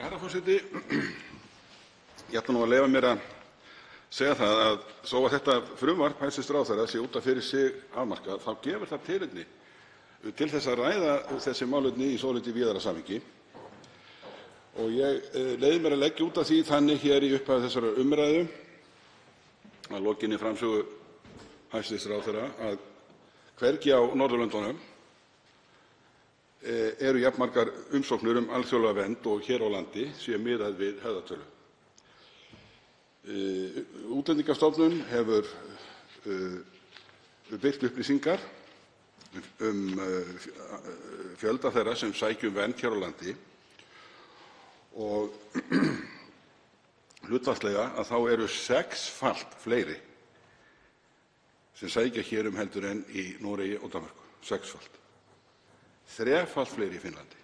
Herra forseti. Ég ætla að leyfa mér að segja það að þó að þetta frumvarp hæstv. ráðherra sé út af fyrir sig afmarkað þá gefur það tilefni til að ræða þessi málefni í svolítið víðara samhengi. Ég leyfi mér að leggja út af því þannig hér í upphafi þessarar umræðu, að lokinni framsögu hæstv. ráðherra, að hvergi á Norðurlöndunum eru jafn margar umsóknir um alþjóðlega vernd og hér á landi sé miðað við höfðatölu. Útlendingastofnun hefur birt upplýsingar um fjölda þeirra sem sækja um vernd hér á landi og hlutfallslega eru sexfalt fleiri sem sækja hér um heldur en í Noregi og Danmörku, sexfalt, þrefalt fleiri í Finnlandi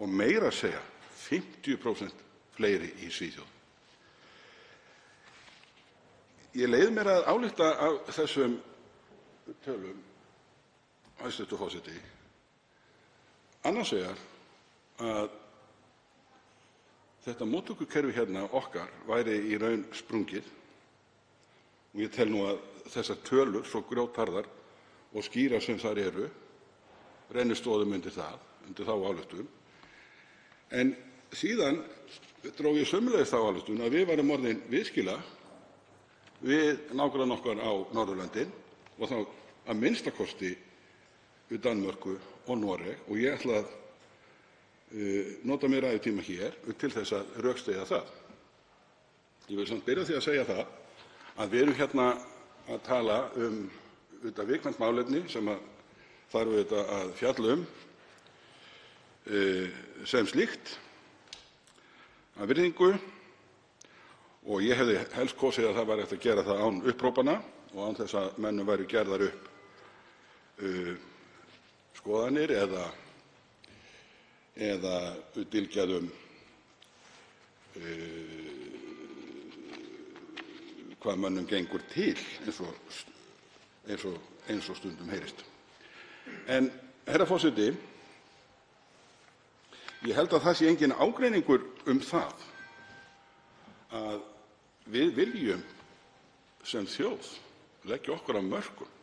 og meira að segja 50% fleiri í Svíþjóð. Ég leyfi mér að álykta af þessum tölum, hæstv. forseti, annars vegar að þetta móttökukerfi hérna okkar væri í raun sprungið og ég tel nú að þessar tölur, svo grjótharðar og skýrar sem þær eru, renni stoðum undir þá ályktun. En síðan dró ég sömuleiðis þá ályktun að við værum orðin viðskila við nágranna okkar á Norðurlöndin og þá a.m.k. við Danmörku og Noreg og ég ætla að nota mér ræðutíma hér til að rökstyðja það. Ég vil samt byrja á því að segja það að við erum hérna að tala um viðkvæmt málefni sem þarf auðvitað að fjalla um sem slíkt af virðingu og ég hefði helst kosið að það væri hægt að gera það án upphrópana og án þess að mönnum væru gerðar upp skoðanir eða dylgjað um hvað mönnum gengur til eins og stundum heyrist. Herra forseti, ég held að það sé enginn ágreiningur um það að við viljum sem þjóð leggja okkar af mörkum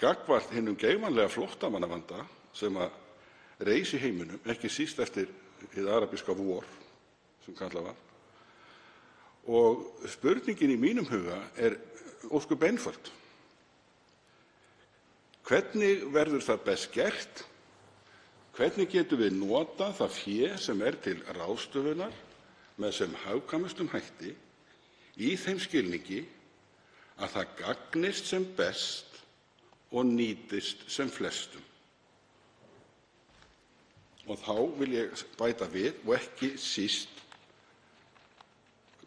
gagnvart hinum geigvænlega flóttamannavanda sem reis í heiminum, ekki síst eftir hið arabíska vor sem kallað var. Spurningin í mínum huga er ósköp einföld. Hvernig verður það best gert? Hvernig getum við notað það fé sem er til ráðstöfunar með sem hagkvæmustum hætti í þeim skilningi að það gagnist sem best og nýtist sem flestum? Þá vil ég bæta við og ekki síst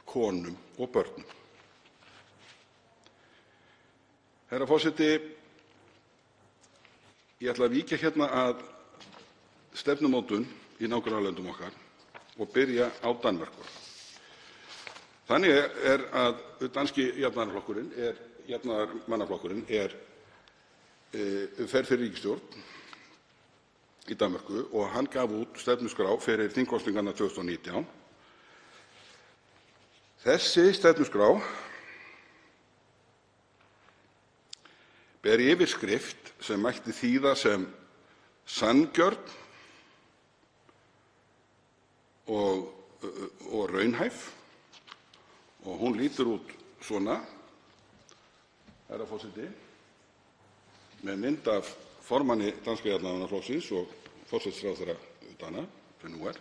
konum og börnum. Herra forseti. Ég ætla að víkja hérna að stefnumótun í nágrannalöndum okkar og byrja á Danmörku. Þannig er að danski jafnaðarmannaflokkurinn fer fyrir ríkisstjórn í Danmörku og hann gaf út stefnuskrá fyrir þingkosningarnar 2019. Þessi stefnuskrá ber yfirskrift sem mætti þýða sem sanngjörn og raunhæf. Og hún lítur út svona, herra forseti, með mynd af formanni danska jafnaðarmannaflokksins og forsætisráðherra Dana, sem nú er,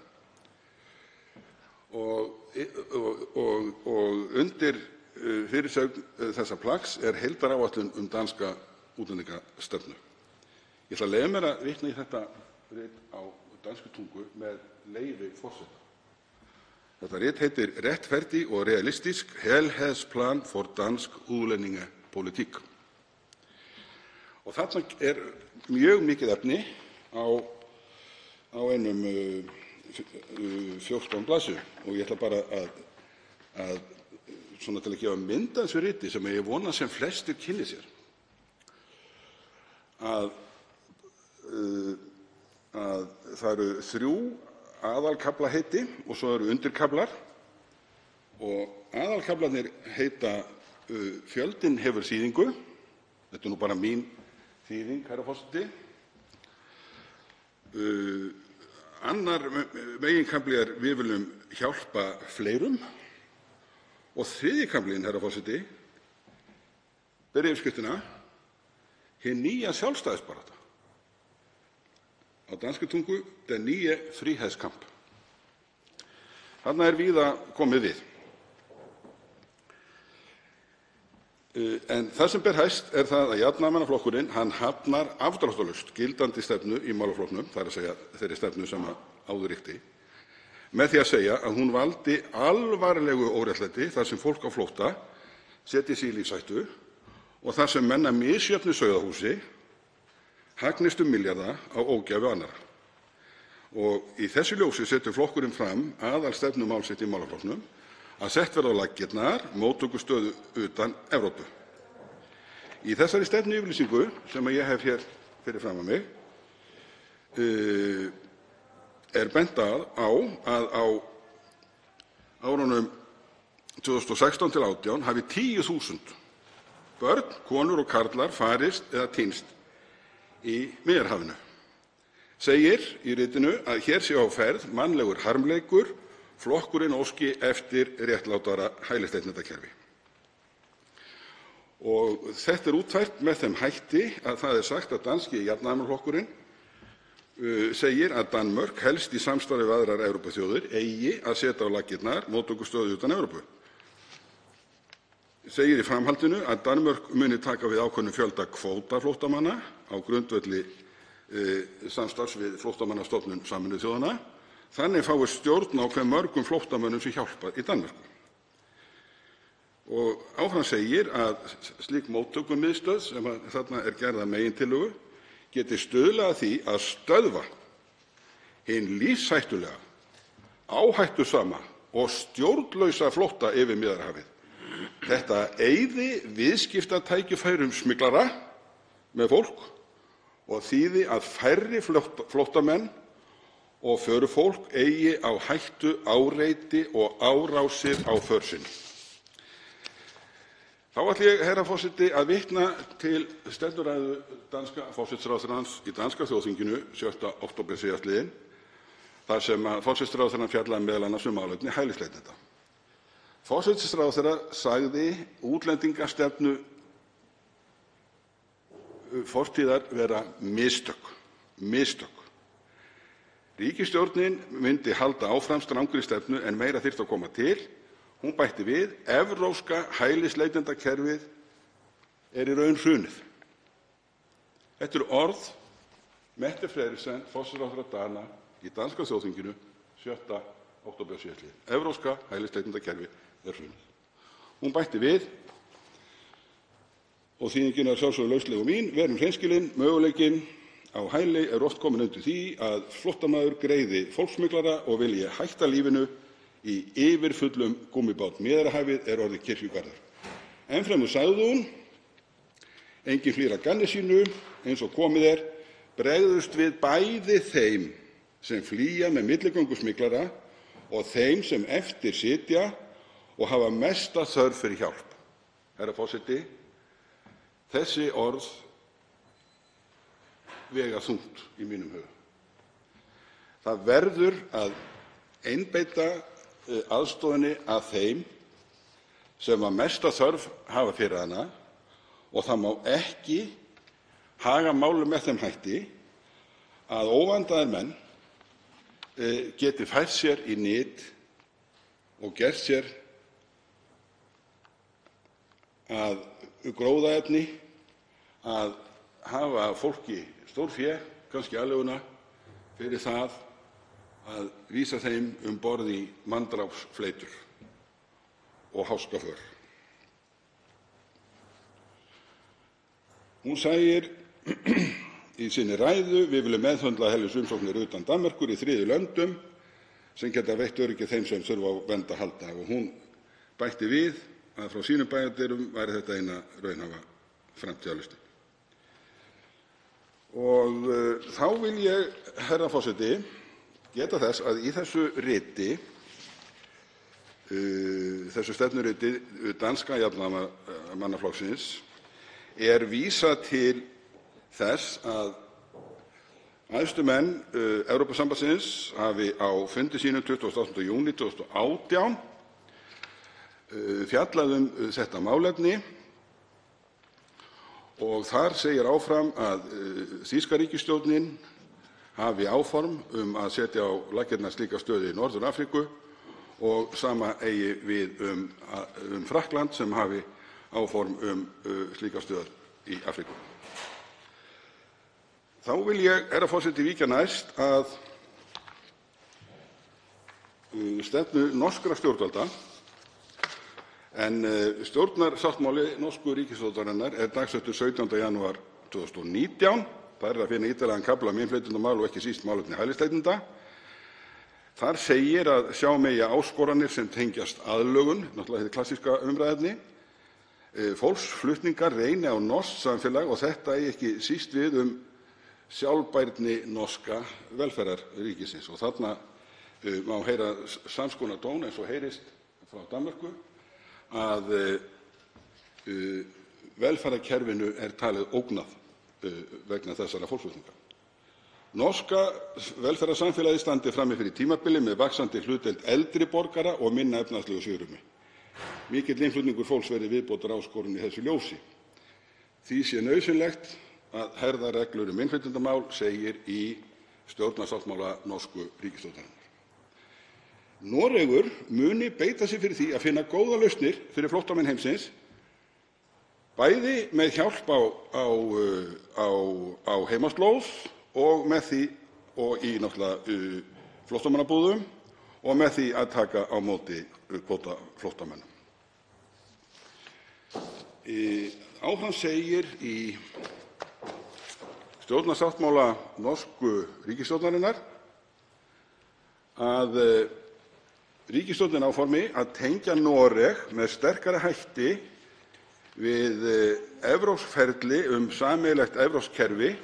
og undir fyrirsögn þessa plaggs er heildaráætlun um danska útlendingastefnu. Ég ætla að leyfa mér að vitna í þetta rit á danskri tungu með leyfi forseta. Þetta rit heitir Retfærdig og realistisk helhedsplan for dansk udlændingepolitik. Þarna er mjög mikið efni á einum 14 blaðsíðum og ég ætla bara að, svona til að gefa mynd af þessu riti sem ég vona sem flestir kynni sér, að það eru þrjú aðalkaflaheiti og svo eru undirkaflar. Aðalkaflarnir heita Fjöldinn hefur þýðingu. Þetta er nú bara mín þýðing, herra forseti. Annar meginkafli er Við viljum hjálpa fleirum og þriðji kaflinn, herra forseti, ber yfirskriftina Hin nýja sjálfstæðisbarátta, á danskri tungu Den nye frihedskamp. Þarna er víða komið við. En það sem ber hæst er það að Jafnaðarmannaflokkurinn hafnar afdráttarlaust gildandi stefnu í málaflokknum, þ.e. þeirri stefnu sem áður ríkti, með því að segja að hún valdi alvarlegu óréttlæti þar sem fólk á flótta setji sig í lífshættu og þar sem menn að misjöfnu sauðahúsi hagnist um milljarða á ógæfu annarra. Í þessu ljósi setur flokkurinn fram aðalstefnu máls sitt í málaflokknum, að sett verði á laggirnar móttökustöð utan Evrópu. Í þessari stefnuyfirlýsingu sem ég hef hér fyrir framan mig er bent á að á árunum 2016–2018 hafi 10.000 börn, konur og karlar farist eða týnst í Miðjarðarhafinu. Segir í ritinu að hér sé á ferð mannlegur harmleikur, flokkurinn óski eftir réttlátara hælisleitendakerfi. Þetta er útfært með þeim hætti að það er sagt að danski jafnaðarmannaflokkurinn segir að Danmörk, helst í samstarfi við aðrar Evrópuþjóðir, eigi að setja á laggirnar móttökustöð utan Evrópu. Segir í framhaldinu að Danmörk muni taka við ákveðnum fjölda kvótaflóttamanna á grundvelli samstarfs við Flóttamannastofnun Sameinuðu þjóðanna. Þannig fáist stjórn á hve mörgum flóttamönnum sé hjálpað í Danmörku. Áfram segir að slík móttökumiðstöð, sem þarna er gerð að megintillögu, geti stuðlað að því að stöðva hinn lífshættulega, áhættusama og stjórnlausa flótta yfir Miðjarðarhafið. Þetta eyði viðskiptatækifærum smyglara með fólk og þýði að færri flóttamenn og förufólk eigi á hættu áreiti og árásir á för sinni. Þá ætla ég, herra forseti, að vitna til stefnuræðu danska forsætisráðherrans í danska þjóðþinginu 7. október síðastliðinn þar sem forsætisráðherrann fjallaði m.a. um málefni hælisleitenda. Forsætisráðherra sagði útlendingastefnu fortíðar vera mistök. Ríkisstjórnin myndi halda áfram strangri stefnu en meira þyrfti að koma til. Hún bætti við: Evrópska hælisleitendakerfið er í raun hrunið. Þetta eru orð Mette Frederiksen, forsætisráðherra Dana, í danska þjóðþinginu 7. október síðastliðinn. Evrópska hælisleitendakerfið er hrunið. Hún bætti við, og þýðingin er að sjálfsögðu lausleg og mín: Verum hreinskilin, möguleikinn á hæli er oft kominn undir því að flóttamaður greiði fólkssmyglara og vilji hætta lífinu í yfirfullum gúmmíbát. Miðjarðarhafið er orðið kirkjugarður. Enn fremur sagði hún: Enginn flýr að gamni sínu, eins og komið er, bregðumst við bæði þeim sem flýja með milligöngu smyglara og þeim sem eftir sitja og hafa mesta þörf fyrir hjálp. Herra forseti. Þessi orð vega þungt í mínum huga. Það verður að einbeita aðstoðinni að þeim sem mesta þörf hafa fyrir hana og það má ekki haga málum með þeim hætti að óvandaðir menn geti fært sér í nyt og gert sér að gróðaefni að hafa fólki stórfé, kannski aleiguna, fyrir það að vísa þeim um borð í manndrápsfleytur og háskaför. Hún segir í sinni ræðu: Við viljum meðhöndla hælisumsóknir utan Danmerkur í þriðju löndum sem geta veitt öryggi þeim sem þurfa á vernd að halda. Hún bætti við að frá sínum bæjardyrum væri þetta eina raunhæfa framtíðarlausnin. Þá vil ég, herra forseti, geta þess að í þessu þessu stefnuriti danska jafnaðarmannaflokksins, er vísað til þess að æðstu menn Evrópusambandsins hafi á fundi sínum 28. júní 2018 fjallað um þetta málefni og þar segir áfram að þýska ríkisstjórnin hafi áform um að setja á laggirnar slíka stöð í Norður-Afríku og sama eigi við um Frakkland sem hafi áform um slíka stöð í Afríku. Þá vil ég, herra forseti, víkja næst að stefnu norskra stjórnvalda en stjórnarsáttmáli norsku ríkisstjórnarinnar er dagsettur 17. janúar 2019. Þar er að finna ítarlegan kafla um innflytjendamál og ekki síst málefni hælisleitenda. Þar segir að sjá megi áskoranir sem tengjast aðlögun, náttúrlega hið klassíska umræðuefni, fólksflutningar reyni á norskt samfélag og þetta eigi ekki síst við um sjálfbærni norska velferðarríkisins. Þarna má heyra sams konar tón eins og heyrist frá Danmörku, að velferðarkerfinu er talið ógnað vegna þessara fólksflutninga. Norska velferðarsamfélagið standi frammi fyrir tímabili með vaxandi hlutdeild eldri borgara og minna efnahagslegu svigrúmi. Mikill innflutningur fólks verði viðbótaráskorun í þessu ljósi. Því sé nauðsynlegt að herða reglur um innflytjendamál, segir í stjórnarsáttmála norsku ríkisstjórnarinnar. Noregur muni beita sér fyrir því að finna góðar lausnir fyrir flóttamenn heimsins, bæði með hjálp á heimaslóð og í flóttamannabúðum og með því að taka á móti kvótaflóttamönnum. Áfram segir í stjórnarsáttmála norsku ríkisstjórnarinnar að ríkisstjórnin áformi að tengja Noreg með sterkari hætti við evrópskt ferli um sameiginlegt evrópskt kerfi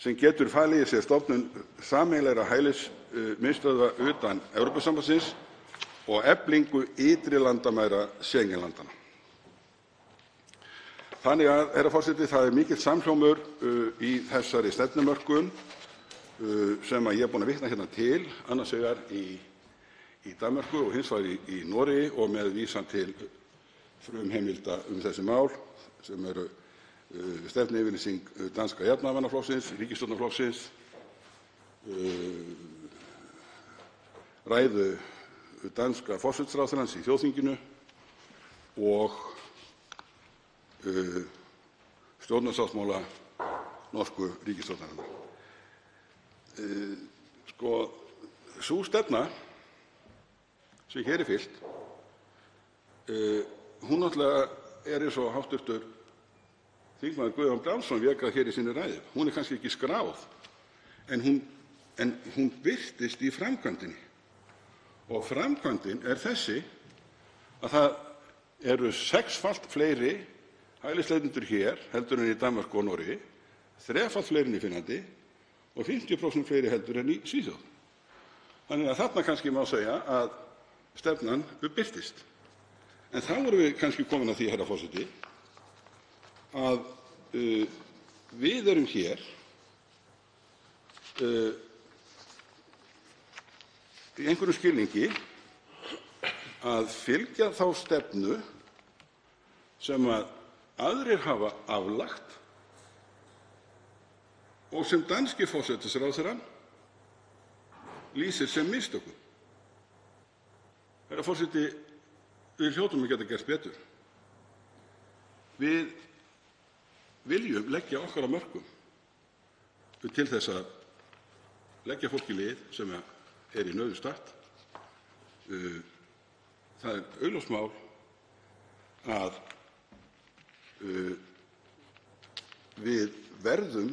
sem getur falið í sér stofnun sameiginlegra hælismiðstöðva utan Evrópusambandsins og eflingu ytri landamæra Schengen-landanna. Þannig að, herra forseti, það er mikill samhljómur í þessari stefnumörkun sem ég er búinn að vitna hérna til, annars vegar í Danmörku og hins vegar í Noregi og með vísan til frumheimilda um þessi mál sem eru stefnuyfirlýsing danska jafnaðarmannaflokksins, ríkisstjórnarflokksins, ræðu danska forsætisráðherrans í þjóðþinginu og stjórnarsáttmála norsku ríkisstjórnarinnar. Sú stefna sem hér er fylgt, hún náttúrlega er eins og hv. þm. Guðjón Brjánsson vék að í sinni ræðu. Hún er kannski ekki skráð en hún birtist í framkvæmdinni. Og framkvæmdin er þessi að það eru sexfalt fleiri hælisleitendur hér heldur en í Danmörku og Noregi, þrefalt fleiri en í Finnlandi og 50% fleiri heldur en í Svíþjóð. Þannig að þarna kannski má segja að stefnan birtist. En þá erum við kannski komin að því, herra forseti, að við erum hér í einhverjum skilningi að fylgja þá stefnu sem aðrir hafa aflagt og sem danski forsætisráðherrann lýsir sem mistökum. Herra forseti, við hljótum að geta gert betur. Við viljum leggja okkar af mörkum til að leggja fólki lið sem er í nauðum statt. Það er augljóst mál að við verðum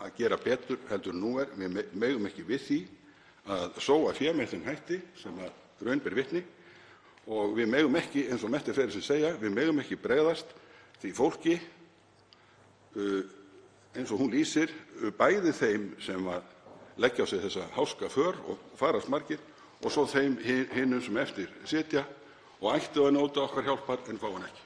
að gera betur en nú er. Við megum ekki við því að sóa fé með þeim hætti sem raun ber vitni við megum ekki, eins og Mette Frederiksen segja, bregðast því fólki eins og hún lýsir, bæði þeim sem leggja á sig þessa háska för og farast margir og svo þeim hinum sem eftir sitja og ættu að njóta okkar hjálpar en fá hana ekki.